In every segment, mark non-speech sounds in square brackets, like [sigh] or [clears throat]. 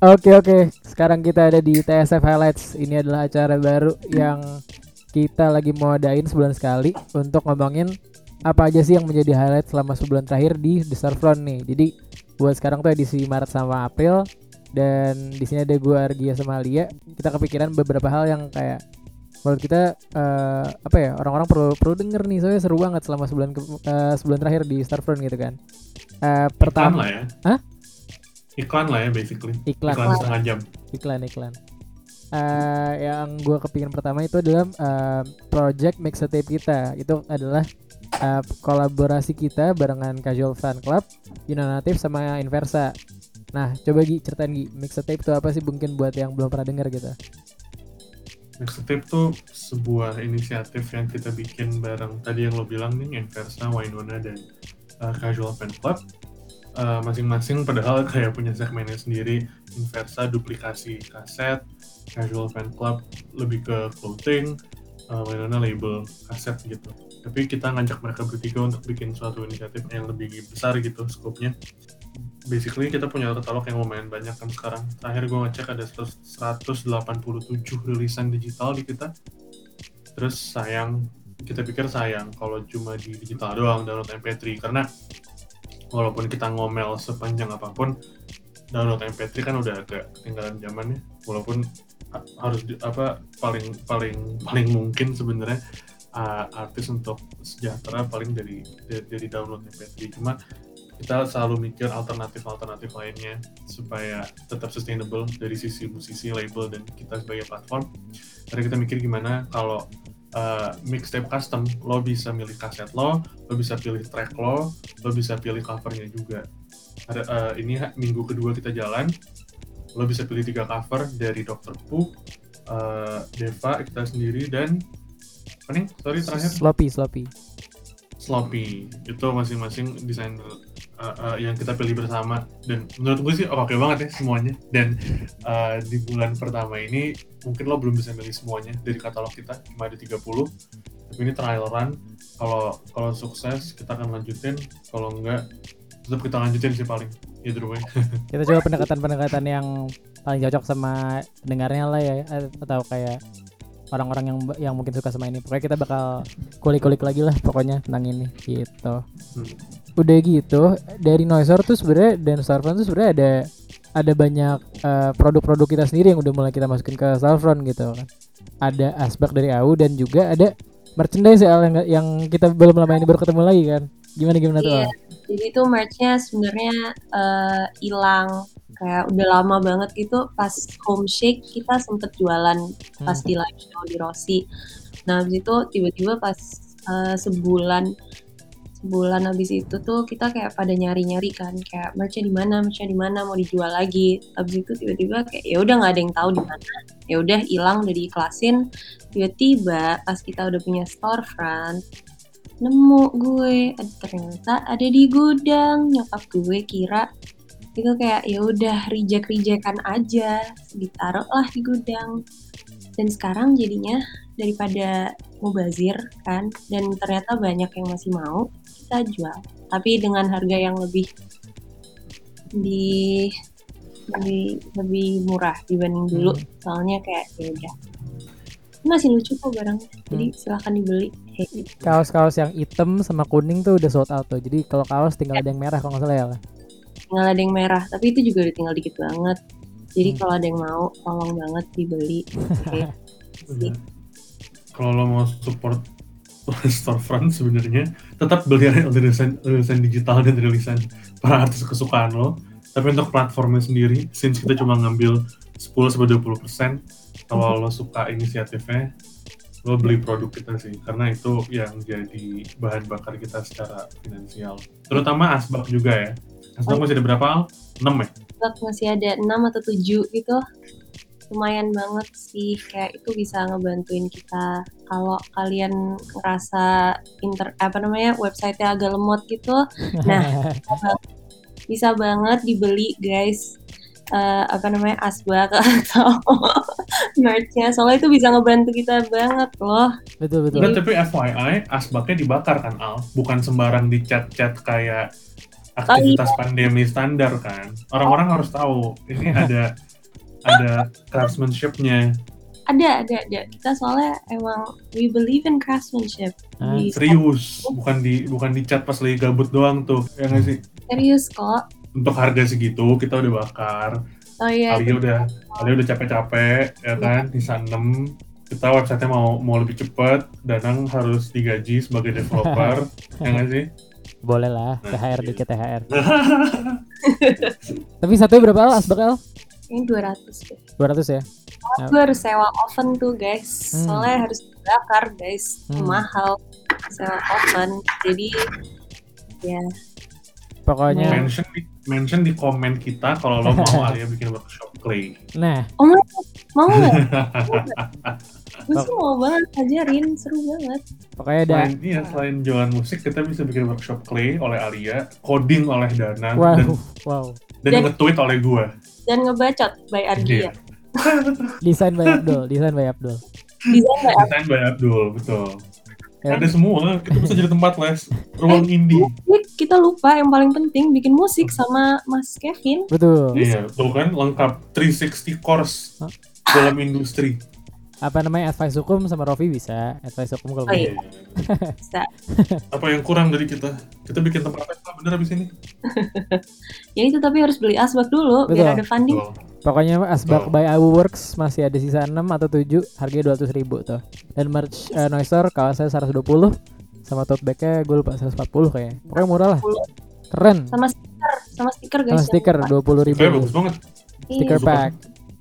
Oke oke, sekarang kita ada di TSF Highlights. Ini adalah acara baru yang kita lagi mau adain sebulan sekali untuk ngomongin apa aja sih yang menjadi highlight selama sebulan terakhir di The Starfront nih. Jadi buat sekarang tuh edisi Maret sama April dan di sini ada gue Argia sama Lia. Kita kepikiran beberapa hal yang kayak menurut kita uh, apa ya orang-orang perlu perlu denger nih soalnya seru banget selama sebulan ke, uh, sebulan terakhir di Starfront gitu kan. Uh, pertama, lah ya. Hah? Iklan lah ya basically. Iklan. Iklan setengah jam. Iklan iklan. Uh, yang gue kepingin pertama itu adalah uh, project mixtape kita. Itu adalah uh, kolaborasi kita barengan Casual Fan Club, Unanative sama Inversa. Nah, coba Gi ceritain Gi, mixtape itu apa sih? Mungkin buat yang belum pernah dengar gitu. Mixtape tuh sebuah inisiatif yang kita bikin bareng tadi yang lo bilang nih Inversa, Wainona dan uh, Casual Fan Club masing masing-masing padahal kayak punya segmennya sendiri. Inversa duplikasi kaset Casual Fan Club lebih ke clothing uh, label kaset gitu. Tapi kita ngajak mereka bertiga untuk bikin suatu inisiatif yang lebih besar gitu skopnya basically kita punya katalog yang lumayan banyak kan sekarang. Terakhir gue ngecek ada 187 rilisan digital di kita. Terus sayang kita pikir sayang kalau cuma di digital doang download MP3 karena walaupun kita ngomel sepanjang apa pun download MP3 kan udah agak ketinggalan zamannya walaupun harus di, apa paling paling paling mungkin sebenarnya uh, artis untuk sejahtera paling dari dari, download MP3 cuma kita selalu mikir alternatif-alternatif lainnya supaya tetap sustainable dari sisi musisi, label, dan kita sebagai platform. Karena kita mikir gimana kalau uh, mixtape custom lo bisa milih kaset lo lo bisa pilih track lo lo bisa pilih covernya juga. Ada uh, ini minggu kedua kita jalan lo bisa pilih tiga cover dari Dr. Pu uh, Deva kita sendiri dan apa nih? Sorry terakhir. Sloppy Sloppy Sloppy. Itu masing-masing desainer uh, uh, yang kita pilih bersama. Dan menurut gue sih oke okay banget ya semuanya. Dan uh, di bulan pertama ini mungkin lo belum bisa milih semuanya dari katalog kita. Cuma ada 30 tapi ini trial run. Kalau kalau sukses kita akan lanjutin. Kalau enggak tetap kita lanjutin sih paling. Either way. [laughs] Kita coba pendekatan-pendekatan yang paling cocok sama pendengarnya lah ya. Atau kayak orang-orang yang yang mungkin suka sama ini. Pokoknya kita bakal kulik-kulik lagi lah pokoknya tentang ini gitu. Hmm. udah gitu dari Noiser tuh sebenarnya dan Starfront tuh sebenarnya ada ada banyak uh, produk-produk kita sendiri yang udah mulai kita masukin ke Starfront gitu. Kan ada asbak dari AU dan juga ada merchandise ya yang, yang kita belum lama ini baru ketemu lagi kan? Gimana gimana tuh iya. jadi itu merchnya sebenarnya eh, hilang. uh, kayak udah lama banget gitu pas home shake kita sempet jualan hmm. pas di live show di Rossi. Nah habis itu tiba-tiba pas uh, sebulan sebulan habis itu tuh kita kayak pada nyari-nyari kan kayak merchnya di mana merchnya di mana mau dijual lagi. Habis itu tiba-tiba kayak ya udah nggak ada yang tahu di mana. Ya udah hilang udah diiklasin. Tiba-tiba pas kita udah punya storefront nemu gue ternyata ada di gudang. Nyokap gue kira itu kayak ya udah reject rejectan aja. Ditaruh lah di gudang. Dan sekarang jadinya daripada mubazir kan dan ternyata banyak yang masih mau kita jual. Tapi dengan harga yang lebih di lebih lebih murah dibanding dulu. Hmm. soalnya kayak ya udah. Masih lucu kok barangnya. Jadi hmm. silahkan dibeli. Kaos-kaos yang hitam sama kuning tuh udah sold out tuh. Jadi kalau kaos tinggal ada yang merah kalau nggak salah ya tinggal ada yang merah tapi itu juga udah tinggal dikit banget. Jadi hmm. kalau ada yang mau tolong banget dibeli okay. [laughs] kalau lo mau support [laughs] storefront sebenarnya tetap beli rilisan, rilisan digital dan rilisan para artis kesukaan lo. Tapi untuk platformnya sendiri since kita cuma ngambil 10 sampai 20 persen kalau lo suka inisiatifnya lo beli produk kita sih. Karena itu yang jadi bahan bakar kita secara finansial. Terutama asbak juga ya Asbak masih ada berapa Al? 6 ya? Masih ada 6 atau 7 gitu. Lumayan banget sih, kayak itu bisa ngebantuin kita kalau kalian ngerasa inter apa namanya website-nya agak lemot gitu. Nah, [laughs] bisa banget dibeli guys uh, apa namanya asbak [laughs] atau merchnya soalnya itu bisa ngebantu kita banget loh betul betul tapi FYI asbaknya dibakar kan Al bukan sembarang dicat-cat kayak aktivitas oh, iya. pandemi standar kan. Orang-orang harus tahu ini ada ada craftsmanship-nya. Ada, ada, ada. Kita soalnya emang we believe in craftsmanship. Ah, Di- Serius, bukan di bukan di chat pas lagi gabut doang tuh. Ya nggak sih? serius kok. Untuk harga segitu kita udah bakar. Oh iya, Alia udah Alia udah capek-capek ya kan bisa 6 kita websitenya mau mau lebih cepet Danang harus digaji sebagai developer [laughs] ya nggak sih boleh lah THR dikit THR [laughs] tapi satunya berapa al asbak al ini 200 deh. 200 ya Gue harus sewa oven tuh guys. Hmm. Soalnya harus dibakar guys. Hmm. Mahal sewa oven. Jadi ya pokoknya mention di mention di komen kita kalau lo mau [laughs] Alia bikin workshop clay nah Oh my God, mau nggak? [laughs] Gue sih mau banget ajarin, seru banget. pokoknya ada selain iya selain jualan musik kita bisa bikin workshop clay oleh Alia coding oleh Danang wow dan wow dan Dan- nge-tweet oleh gua Dan ngebacot by Iya. Argia. [laughs] desain by Abdul desain by Abdul Desain by desain by Abdul betul Ya. ada semua kita bisa jadi tempat les ruang indie Wih, kita lupa yang paling penting bikin musik sama Mas Kevin. betul Iya, tuh kan lengkap 360 course dalam industri. Apa namanya advice hukum sama Rofi bisa advice hukum kalau Oh, iya. Bisa. [laughs] Apa yang kurang dari kita? Kita bikin tempat lah bener abis ini. [laughs] Ya itu tapi harus beli asbak dulu Betul. biar ada funding. Tuh. pokoknya asbak Betul. by Awu Works masih ada sisa 6 atau 7 harganya 200 ribu tuh dan merch uh, Noiser kaosnya 120 sama tote bagnya gue lupa 140 kayaknya pokoknya murah lah keren Sama stiker, sama stiker guys. sama stiker lupa. 20 ribu bagus banget. Iya. stiker pack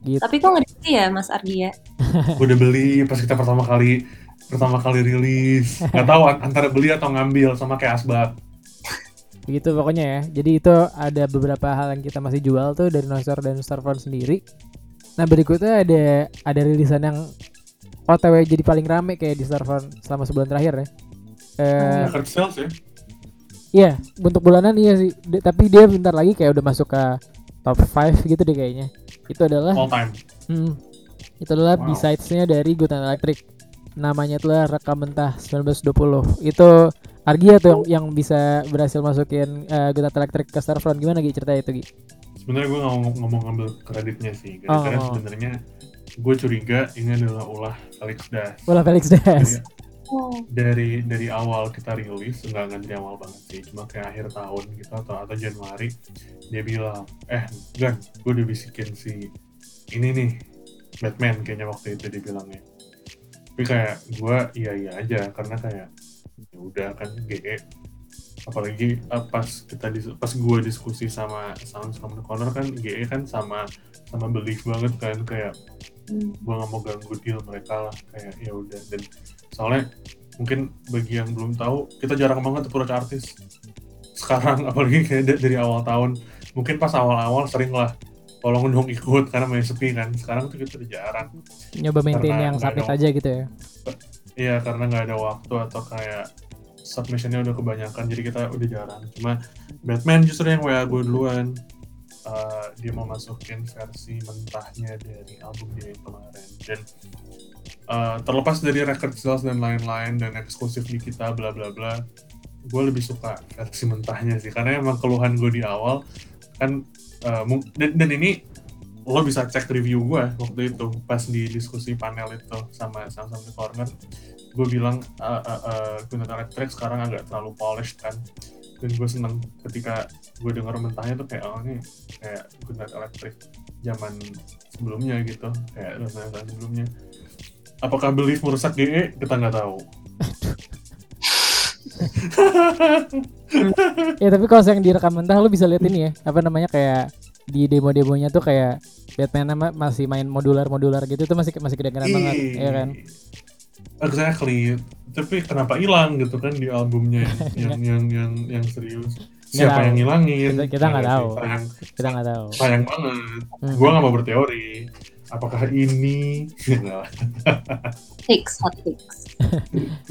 gitu Tapi kok nggak dikasih ya Mas Argia? [laughs] Gue udah beli pas kita pertama kali pertama kali rilis. Gak tahu an- antara beli atau ngambil sama kayak asbak. Begitu pokoknya ya. Jadi itu ada beberapa hal yang kita masih jual tuh dari Noisor dan Starphone sendiri. Nah berikutnya ada ada rilisan yang OTW jadi paling rame kayak di Starphone selama sebulan terakhir ya. Eh, Record sales ya. iya, bentuk bulanan iya sih. D- tapi dia bentar lagi kayak udah masuk ke top 5 gitu deh kayaknya. Itu adalah All time. hmm, itu adalah Wow. B-sides-nya dari Good Night Electric. Namanya itulah Rekam Mentah 1920. Itu Argia tuh yang, yang bisa berhasil masukin uh, Good Night Electric ke Starfront. Gimana Gi ceritanya itu Gi? Sebenarnya gue ngomong, ngomong ngambil kreditnya sih. Oh, Karena mau. sebenarnya gue curiga ini adalah ulah Felix Das. Bola Felix Das. Dari, Oh, dari dari awal kita rilis enggak dari awal banget sih. Cuma kayak akhir tahun gitu atau atau Januari dia bilang eh Gan gue udah bisikin si ini nih Batman kayaknya waktu itu dia bilangnya. Tapi kayak gue iya iya aja karena kayak ya udah kan GE apalagi eh, pas kita dis- pas gue diskusi sama Sounds from the Corner kan GE kan sama sama belief banget kan kayak hmm. gue nggak mau ganggu deal mereka lah kayak ya udah. Dan soalnya mungkin bagi yang belum tahu kita jarang banget approach artis. Sekarang [laughs] apalagi kayak da- dari awal tahun. Mungkin pas awal-awal sering lah tolong dong ikut karena main sepi kan. Sekarang tuh kita jarang. Nyoba maintain Karena yang ada- aja gitu ya. iya karena nggak ada waktu atau kayak submissionnya udah kebanyakan jadi kita udah jarang. Cuma Batman justru yang WA gue duluan Uh, dia mau masukin versi mentahnya dari album dia yang kemarin. Dan uh, terlepas dari record sales dan lain-lain dan eksklusif di kita bla bla bla gue lebih suka versi mentahnya sih. Karena emang keluhan gue di awal kan uh, dan, dan ini lo bisa cek review gue waktu itu pas di diskusi panel itu sama sama corner. Gue bilang uh, uh, uh, Gunnar Electric sekarang agak terlalu polished kan dan gue seneng ketika gue denger mentahnya tuh kayak oh ini kayak Gunnar Electric zaman sebelumnya gitu. Kayak tahun sebelumnya. Apakah belief merusak GE kita nggak tahu. [laughs] Ya tapi kalau yang direkam mentah lu bisa lihat ini ya. Apa namanya kayak di demo-demonya tuh kayak Batman masih main modular-modular gitu tuh masih masih kedengeran banget, ya kan? Exactly. Tapi kenapa hilang gitu kan di albumnya yang [laughs] yang yang yang serius? Siapa tahu. yang ngilangin? Kita- nggak tahu. Sayang, Kita nggak tahu. sayang banget. Hmm. Gua nggak mau berteori. Apakah ini? [laughs] Fix, hot fix. [laughs]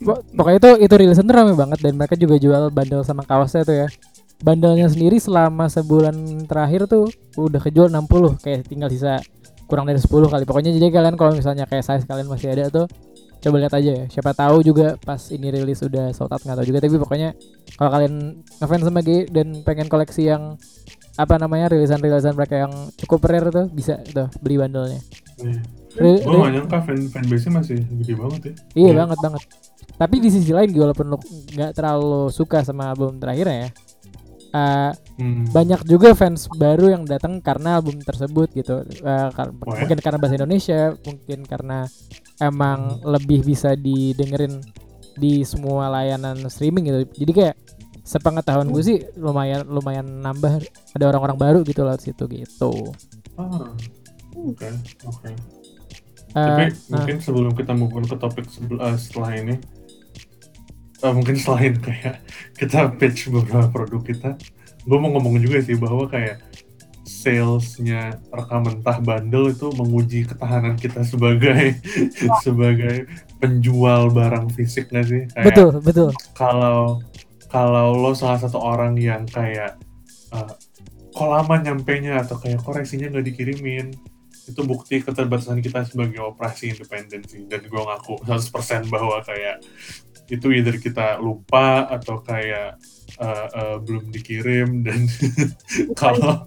Pok- Pokoknya itu itu rilisan tuh rame banget dan mereka juga jual bundle sama kaosnya tuh ya. Bandelnya sendiri selama sebulan terakhir tuh udah kejual 60 kayak tinggal sisa kurang dari 10 kali. Pokoknya jadi kalian kalau misalnya kayak size kalian masih ada tuh coba lihat aja ya. Siapa tahu juga pas ini rilis udah sold out nggak tahu juga tapi pokoknya kalau kalian ngefans sama G dan pengen koleksi yang apa namanya rilisan-rilisan mereka yang cukup rare tuh bisa tuh beli bandelnya. Iya. Ri- Gue gak nyangka fan fanbase-nya masih gede banget ya. iya Iya. banget banget. Tapi di sisi lain walaupun lu nggak terlalu suka sama album terakhirnya ya, eh, Hmm. banyak juga fans baru yang datang karena album tersebut gitu. Eh, kar- Oh ya? mungkin karena bahasa Indonesia, mungkin karena emang lebih bisa didengerin di semua layanan streaming gitu. Jadi kayak sepengetahuan gue sih lumayan lumayan nambah ada orang-orang baru gitu lewat situ gitu. Ah. Oke, oke. Eh, Tapi ah, mungkin sebelum kita move on ke topik sebel- setelah ini, eh, mungkin selain kayak kita pitch beberapa produk kita, gue mau ngomong juga sih bahwa kayak salesnya rekam mentah bundle itu menguji ketahanan kita sebagai sebagai penjual barang fisik nggak sih? Kayak betul betul. kalau kalau lo salah satu orang yang kayak uh, kok lama nyampe nya atau kayak koreksinya nggak dikirimin itu bukti keterbatasan kita sebagai operasi independen sih dan gue ngaku 100% bahwa kayak itu either kita lupa atau kayak uh, uh, belum dikirim dan [laughs] kalau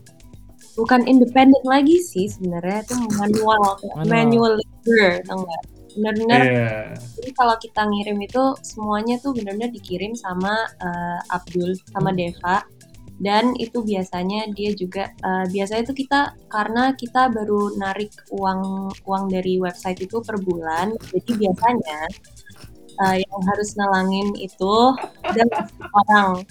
bukan independen lagi sih sebenarnya itu manual Manual. manual labor tau nggak benar-benar Iya, jadi kalau kita ngirim itu semuanya tuh benar-benar dikirim sama eh, Abdul sama Hmm. Deva dan itu biasanya dia juga eh, biasanya itu kita karena kita baru narik uang uang dari website itu per bulan jadi biasanya eh, yang harus nalangin itu dan orang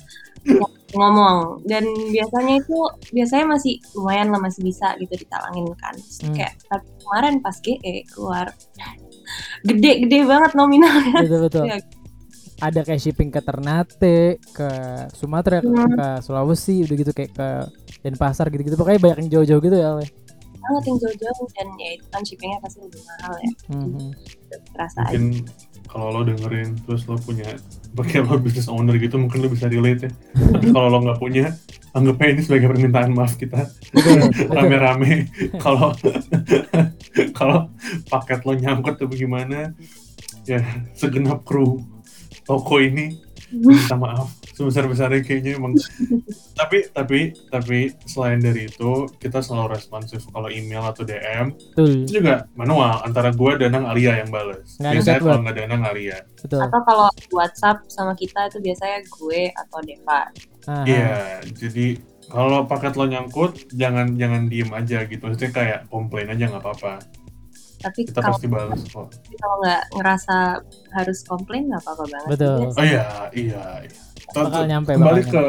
ngomong dan biasanya itu biasanya masih lumayan lah masih bisa gitu ditalangin kan Hmm. kayak tapi kemarin pas GE keluar gede-gede banget nominalnya betul betul. Iya. [laughs] Ada kayak shipping ke Ternate, ke Sumatera, ke, Hmm. ke Sulawesi, udah gitu kayak ke Denpasar gitu-gitu. Pokoknya banyak yang jauh-jauh gitu ya. Le. banget yang jauh-jauh dan ya itu kan shippingnya pasti lebih mahal ya Mhm. terasa aja mungkin kalau lo dengerin terus lo punya pakai lo business owner gitu mungkin lo bisa relate ya. Tapi kalau lo nggak punya anggapnya ini sebagai permintaan maaf kita. [laughs] Rame-rame. Kalau [laughs] kalau paket lo nyangkut atau gimana ya segenap kru toko ini minta maaf sebesar-besarnya kayaknya emang [laughs] tapi tapi tapi selain dari itu kita selalu responsif kalau email atau DM Betul. itu juga manual antara gue dan Nang Alia yang ada biasanya kalau nggak ada Nang Alia Betul. atau kalau WhatsApp sama kita itu biasanya gue atau Deva Aha. Iya, jadi kalau paket lo nyangkut, jangan jangan diem aja gitu. Maksudnya kayak komplain aja nggak apa-apa. tapi Kita kalau pasti balas kok. kalau nggak ngerasa harus komplain nggak apa-apa banget Betul. Oh iya, iya. iya. Bakal nyampe, Kembali bakal ke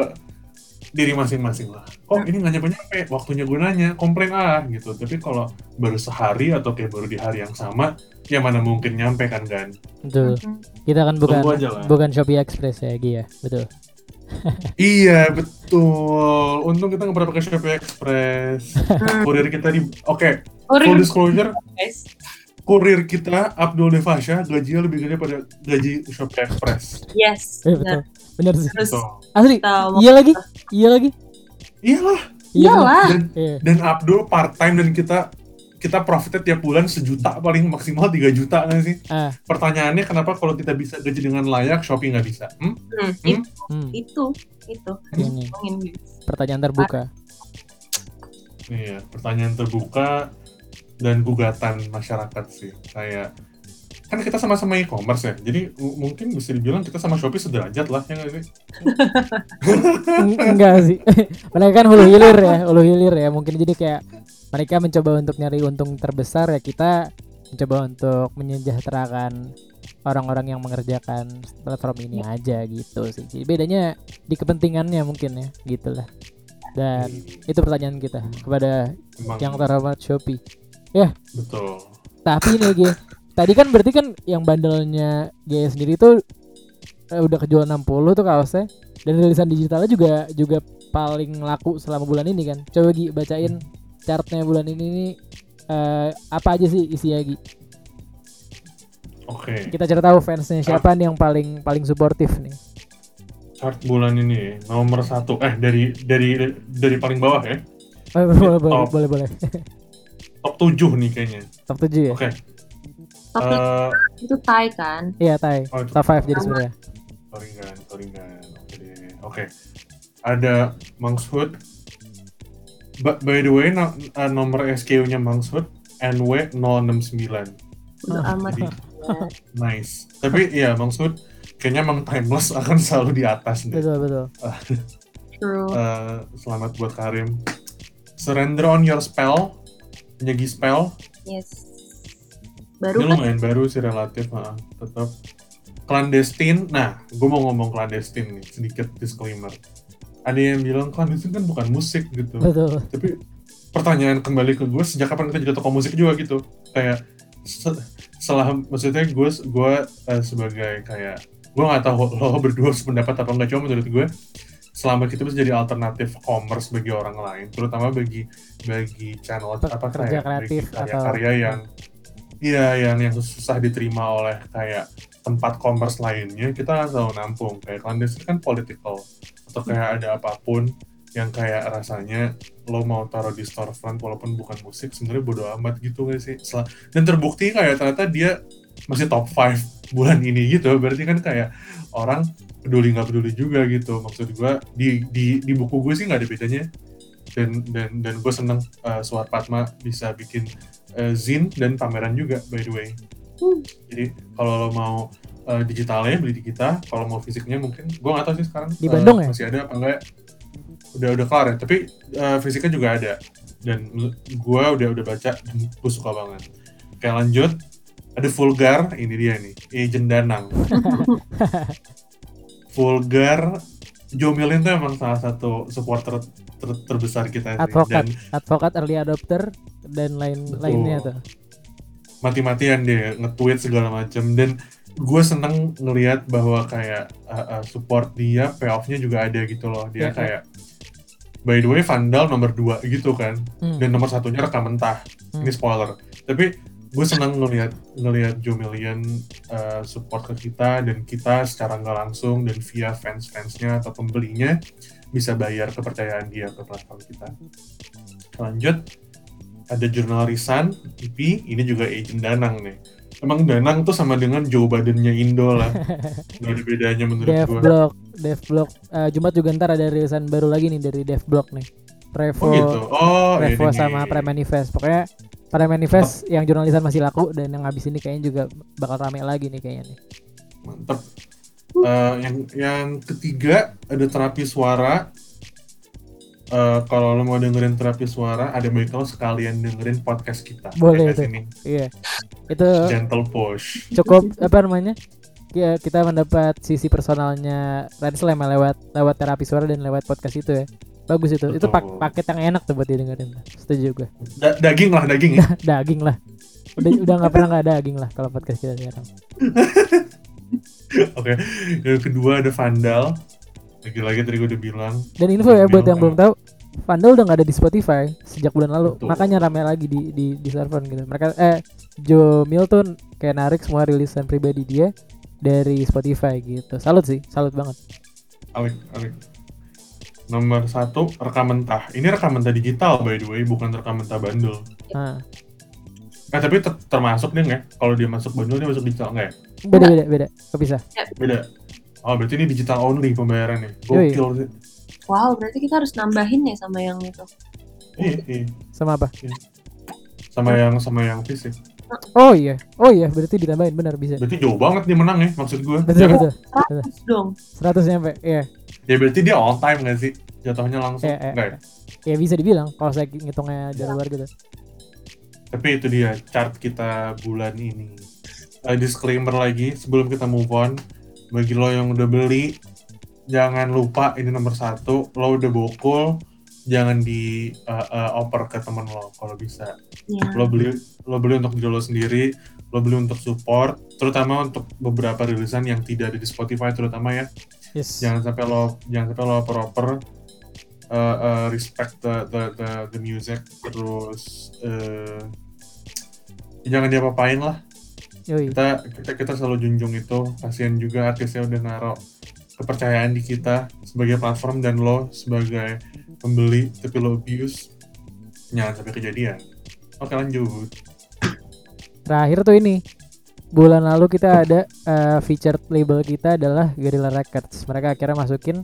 diri masing-masing lah. Kok ini nggak nyampe-nyampe? Waktunya gue nanya, komplain ah gitu. Tapi kalau baru sehari atau kayak baru di hari yang sama, ya mana mungkin nyampe kan kan? Betul. Mhm. Kita kan bukan bukan Shopee Express ya, Gi ya. Betul. [laughs] Iya betul. Untung kita nggak pernah pakai Shopee Express. Hmm. Kurir kita di, oke. Kurir, Full disclosure, guys. kurir kita Abdul Devasya gajinya lebih gede pada gaji Shopee Express. yes Eh, betul. Bener sih. terus. Asli. Iya lagi. Iya lagi. Iyalah. Iya. iyalah Dan, Iya. dan Abdul part time dan kita kita profitnya tiap bulan sejuta paling maksimal 3 juta nggak sih? Ah. Pertanyaannya kenapa kalau kita bisa gaji dengan layak Shopee nggak bisa? Hmm? Hmm, Hmm? Hmm. itu itu Ini. ngomongin guys Pertanyaan terbuka. Iya, pertanyaan terbuka dan gugatan masyarakat sih. Kayak kan kita sama-sama e-commerce ya, jadi mungkin bisa dibilang kita sama Shopee sederajat lah ya nggak sih? Eng- Enggak sih. [laughs] mereka kan hulu hilir ya, hulu hilir ya. Mungkin jadi kayak mereka mencoba untuk nyari untung terbesar ya kita mencoba untuk menyejahterakan orang-orang yang mengerjakan platform ini aja gitu sih. Jadi bedanya di kepentingannya mungkin ya, gitulah. Dan itu pertanyaan kita kepada Emang yang terhormat Shopee. betul. Tapi nih tadi kan berarti kan yang bandelnya G sendiri tuh eh, udah kejual 60 tuh kaosnya dan rilisan digitalnya juga juga paling laku selama bulan ini kan. Coba Gi bacain chartnya bulan ini nih eh, apa aja sih isinya Gi? Oke. Kita cari tahu fansnya siapa nih yang paling paling suportif nih. chart bulan ini nomor satu eh dari dari dari paling bawah ya Oh, boleh, [laughs] boleh, Top. boleh, boleh. top 7 nih kayaknya Top 7 ya? oke tapi Eh, itu Thai kan Iya, Tai. oh, itu Top 5 jadi sebenarnya. Toringan Toringan oke deh oke ada Monkshood Ba- by the way, no- uh, nomor SKU-nya Mangsud NW069. Bodo Ah. amat. Jadi, [laughs] nice. Tapi iya, Mangsud kayaknya emang timeless akan selalu di atas deh. betul betul [laughs] True. Eh, selamat buat Karim. Surrender on your spell, nyegi spell. Yes. Baru Ini kan? lumayan baru sih relatif, ah, tetap. Clandestine, nah, gue mau ngomong clandestine nih, sedikit disclaimer. Ada yang bilang clandestine kan bukan musik gitu. betul Tapi pertanyaan kembali ke gue, sejak kapan kita jadi toko musik juga gitu? Kayak se- setelah maksudnya gue gue eh, sebagai kayak gue nggak tahu lo berdua sependapat apa enggak cuma menurut gue selama kita bisa jadi alternatif commerce bagi orang lain terutama bagi bagi channel apa kayak kreatif bagi karya-karya atau- yang iya yang yang susah diterima oleh kayak tempat commerce lainnya kita nggak selalu nampung. Kayak clandestine kan political. Atau kayak ada apa pun yang kayak rasanya lo mau taruh di storefront walaupun bukan musik sebenarnya bodo amat gitu gak sih? Dan terbukti kayak ternyata dia masih top 5 bulan ini gitu. Berarti kan kayak orang peduli nggak peduli juga gitu. Maksud gue di di di buku gue sih nggak ada bedanya. Dan dan dan gue seneng uh, Suar Padma bisa bikin uh, zin dan pameran juga by the way. Hmm. jadi kalau lo mau uh, digitalnya beli di kita. Kalau mau fisiknya mungkin gue nggak tahu sih sekarang Di uh, Bandung ya? masih ada apa enggak udah udah kelar ya. Tapi uh, fisiknya juga ada. Dan gue udah udah baca dan gue suka banget. Oke lanjut. Ada vulgar ini dia nih. Agent danang [laughs] vulgar Joe Millen tuh emang salah satu supporter ter- terbesar kita sih. Advokat. dan advokat early adopter dan lain Betul. lainnya tuh mati-matian dia nge-tweet segala macam dan gue seneng ngelihat bahwa kayak uh, uh, support dia payoff-nya juga ada gitu loh dia Iya, iya. kayak by the way Vandal nomor 2 gitu kan Hmm. dan nomor satunya rekam mentah Hmm. ini spoiler tapi gue senang ngelihat ngelihat Joe Million uh, support ke kita dan kita secara nggak langsung dan via fans-fansnya atau pembelinya bisa bayar kepercayaan dia ke platform kita lanjut ada jurnal Risan IP ini juga agent Danang nih emang Danang tuh sama dengan Joe Biden-nya Indo lah [laughs] nggak ada bedanya menurut Dev gue Blog, Dev Blog. Eh, Jumat juga ntar ada rilisan baru lagi nih dari Dev nih. Prevo, oh gitu oh Prevo ini sama nih. Premanifest. Pokoknya Premanifest yang jurnalisan masih laku dan yang habis ini kayaknya juga bakal rame lagi nih kayaknya nih. mantep Eh, yang yang ketiga ada terapi suara Eh, kalau lo mau dengerin terapi suara ada baiknya sekalian dengerin podcast kita Boleh itu. ini Iya. Itu gentle push cukup apa namanya? Ya, kita mendapat sisi personalnya Slam ya, lewat lewat terapi suara dan lewat podcast itu ya. Bagus itu. Itu pak- Betul. paket yang enak tuh buat didengerin. Setuju gue. Da- daging lah daging ya [laughs] daging lah. Udah udah nggak pernah nggak daging lah kalau podcast kita sekarang. [laughs] oke yang kedua ada Vandal lagi-lagi tadi gue udah bilang Dan info ya buat yang belum tahu, Vandal udah nggak ada di Spotify sejak bulan lalu. Betul. Makanya rame lagi di di di server gitu. Mereka eh Joe Milton kayak narik semua rilisan pribadi dia dari Spotify gitu. Salut sih, salut banget. Alik Alik nomor satu rekam mentah ini rekam mentah digital by the way bukan rekam mentah bandel Nah, eh tapi ter- termasuk nih nggak kalau dia masuk bandel dia masuk digital nggak ya beda beda beda. Gak bisa. beda oh berarti ini digital only pembayarannya gokil sih Wow, berarti kita harus nambahin ya sama yang itu. Iya, iya. Sama apa? sama yang sama yang fisik Oh iya. Oh iya, berarti ditambahin benar bisa. berarti jauh banget dia menang ya maksud gue Betul ya, betul. 100 dong. 100 nyampe. Iya. ya berarti dia all time nggak sih jatuhnya langsung Iya, iya. Nggak ya? Ya bisa dibilang kalau saya ngitungnya dari luar gitu. tapi itu dia chart kita bulan ini Eh, disclaimer lagi sebelum kita move on bagi lo yang udah beli jangan lupa ini nomor satu lo udah bokul jangan di eh, eh, oper ke temen lo kalau bisa Ya. lo beli lo beli untuk diri lo sendiri lo beli untuk support terutama untuk beberapa rilisan yang tidak ada di Spotify terutama ya Yes. jangan sampai lo jangan sampai lo oper-oper uh, uh, respect the the the, the music terus uh, jangan diapa-apain lah Yoi. kita kita kita selalu junjung itu kasihan juga artisnya udah naruh kepercayaan di kita sebagai platform dan lo sebagai pembeli tapi lo abuse jangan sampai kejadian oke lanjut Terakhir tuh ini bulan lalu kita ada uh, featured label kita adalah Guerrilla Records. Mereka akhirnya masukin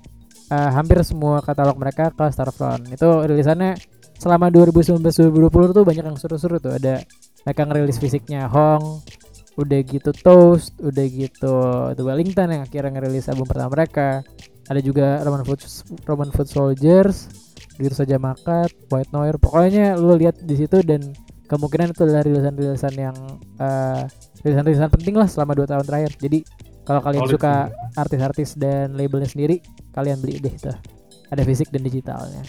uh, hampir semua katalog mereka ke Starfront. Itu rilisannya selama 2019-2020 tuh banyak yang seru-seru tuh ada mereka ngerilis fisiknya Hong udah gitu Toast udah gitu The Wellington yang akhirnya ngerilis album pertama mereka. Ada juga Roman Food Roman Food Soldiers gitu saja makat White Noir. Pokoknya lu lihat di situ dan kemungkinan itu adalah rilisan-rilisan yang eh, rilisan-rilisan penting lah selama dua tahun terakhir. Jadi kalau kalian Solid suka artis-artis dan labelnya sendiri kalian beli deh tuh ada fisik dan digitalnya.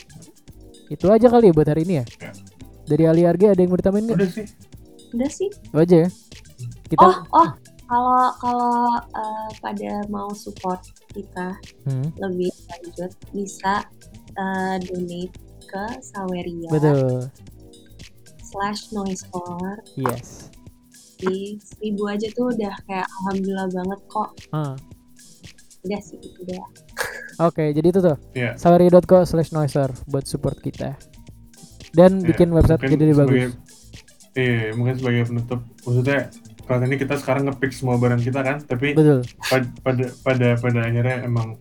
Itu aja kali ya buat hari ini ya? Ya. dari Ali Arge ada yang mau ditambahin nggak? Udah sih. Udah sih. itu aja ya kita Oh, oh, kalau kalau eh, pada mau support kita Hmm, lebih lanjut bisa eh, donate ke Saweria betul. slash noisecore yes. Di seribu aja tuh udah kayak alhamdulillah banget kok. Ah, udah sih itu udah. [laughs] Oke jadi itu tuh. Iya. saweria.co slash noiser buat support kita. Dan Iya, bikin website mungkin jadi lebih bagus. Iya, mungkin sebagai penutup, maksudnya ini kita sekarang ngepick semua barang kita kan, tapi betul. pada pada pada, pada akhirnya emang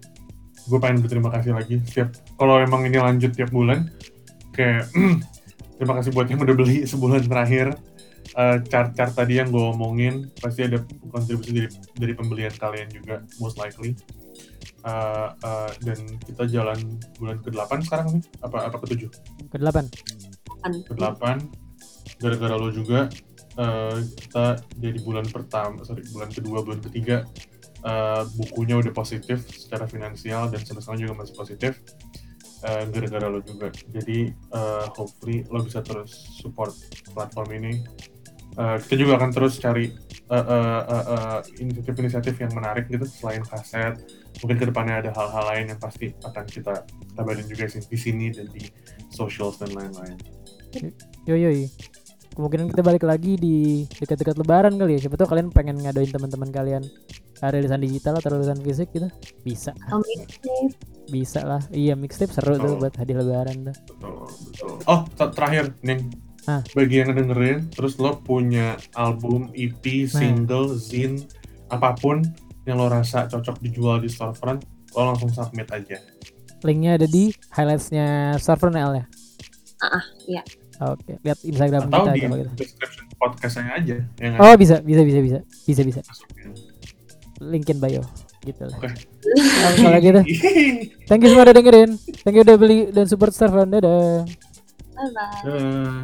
gue pengen berterima kasih lagi setiap kalau emang ini lanjut tiap bulan kayak [clears throat] terima kasih buat yang udah beli sebulan terakhir. Eh, chart-chart tadi yang gue omongin pasti ada kontribusi dari dari pembelian kalian juga most likely. Eh, eh, dan kita jalan bulan ke-8 sekarang nih apa apa ke-7 ke delapan kan ke-8 gara-gara lo juga eh, kita jadi bulan pertama sorry bulan kedua bulan ketiga eh, bukunya udah positif secara finansial dan sampai juga masih positif eh, gara-gara lo juga. Jadi eh, hopefully lo bisa terus support platform ini. Eh, kita juga akan terus cari eh, eh, eh, eh, inisiatif-inisiatif yang menarik gitu selain kaset. Mungkin ke depannya ada hal-hal lain yang pasti akan kita kabarin juga sih di sini dan di socials dan lain-lain. Yo yo yo. Kemungkinan kita balik lagi di dekat-dekat lebaran kali ya siapa tahu kalian pengen ngadoin teman-teman kalian uh, rilisan digital atau rilisan fisik gitu bisa Oh, mixtape. bisa lah iya mixtape seru tuh Betul. buat hadiah lebaran tuh Betul, betul. Oh, ter- terakhir, Ning. Ah. Bagi yang dengerin, terus lo punya album, EP, Nah. single, zine, apa pun yang lo rasa cocok dijual di storefront, lo langsung submit aja. linknya ada di highlightsnya server L ya Ah, ah, iya. Oke lihat Instagram Atau kita di aja gitu description podcastnya aja. Yang oh bisa bisa bisa bisa bisa bisa masukin. linkin bio gitu lah Oke. Nah, kalau gitu [laughs] thank you semua udah dengerin thank you udah beli dan support server dadah Bye bye. Eh,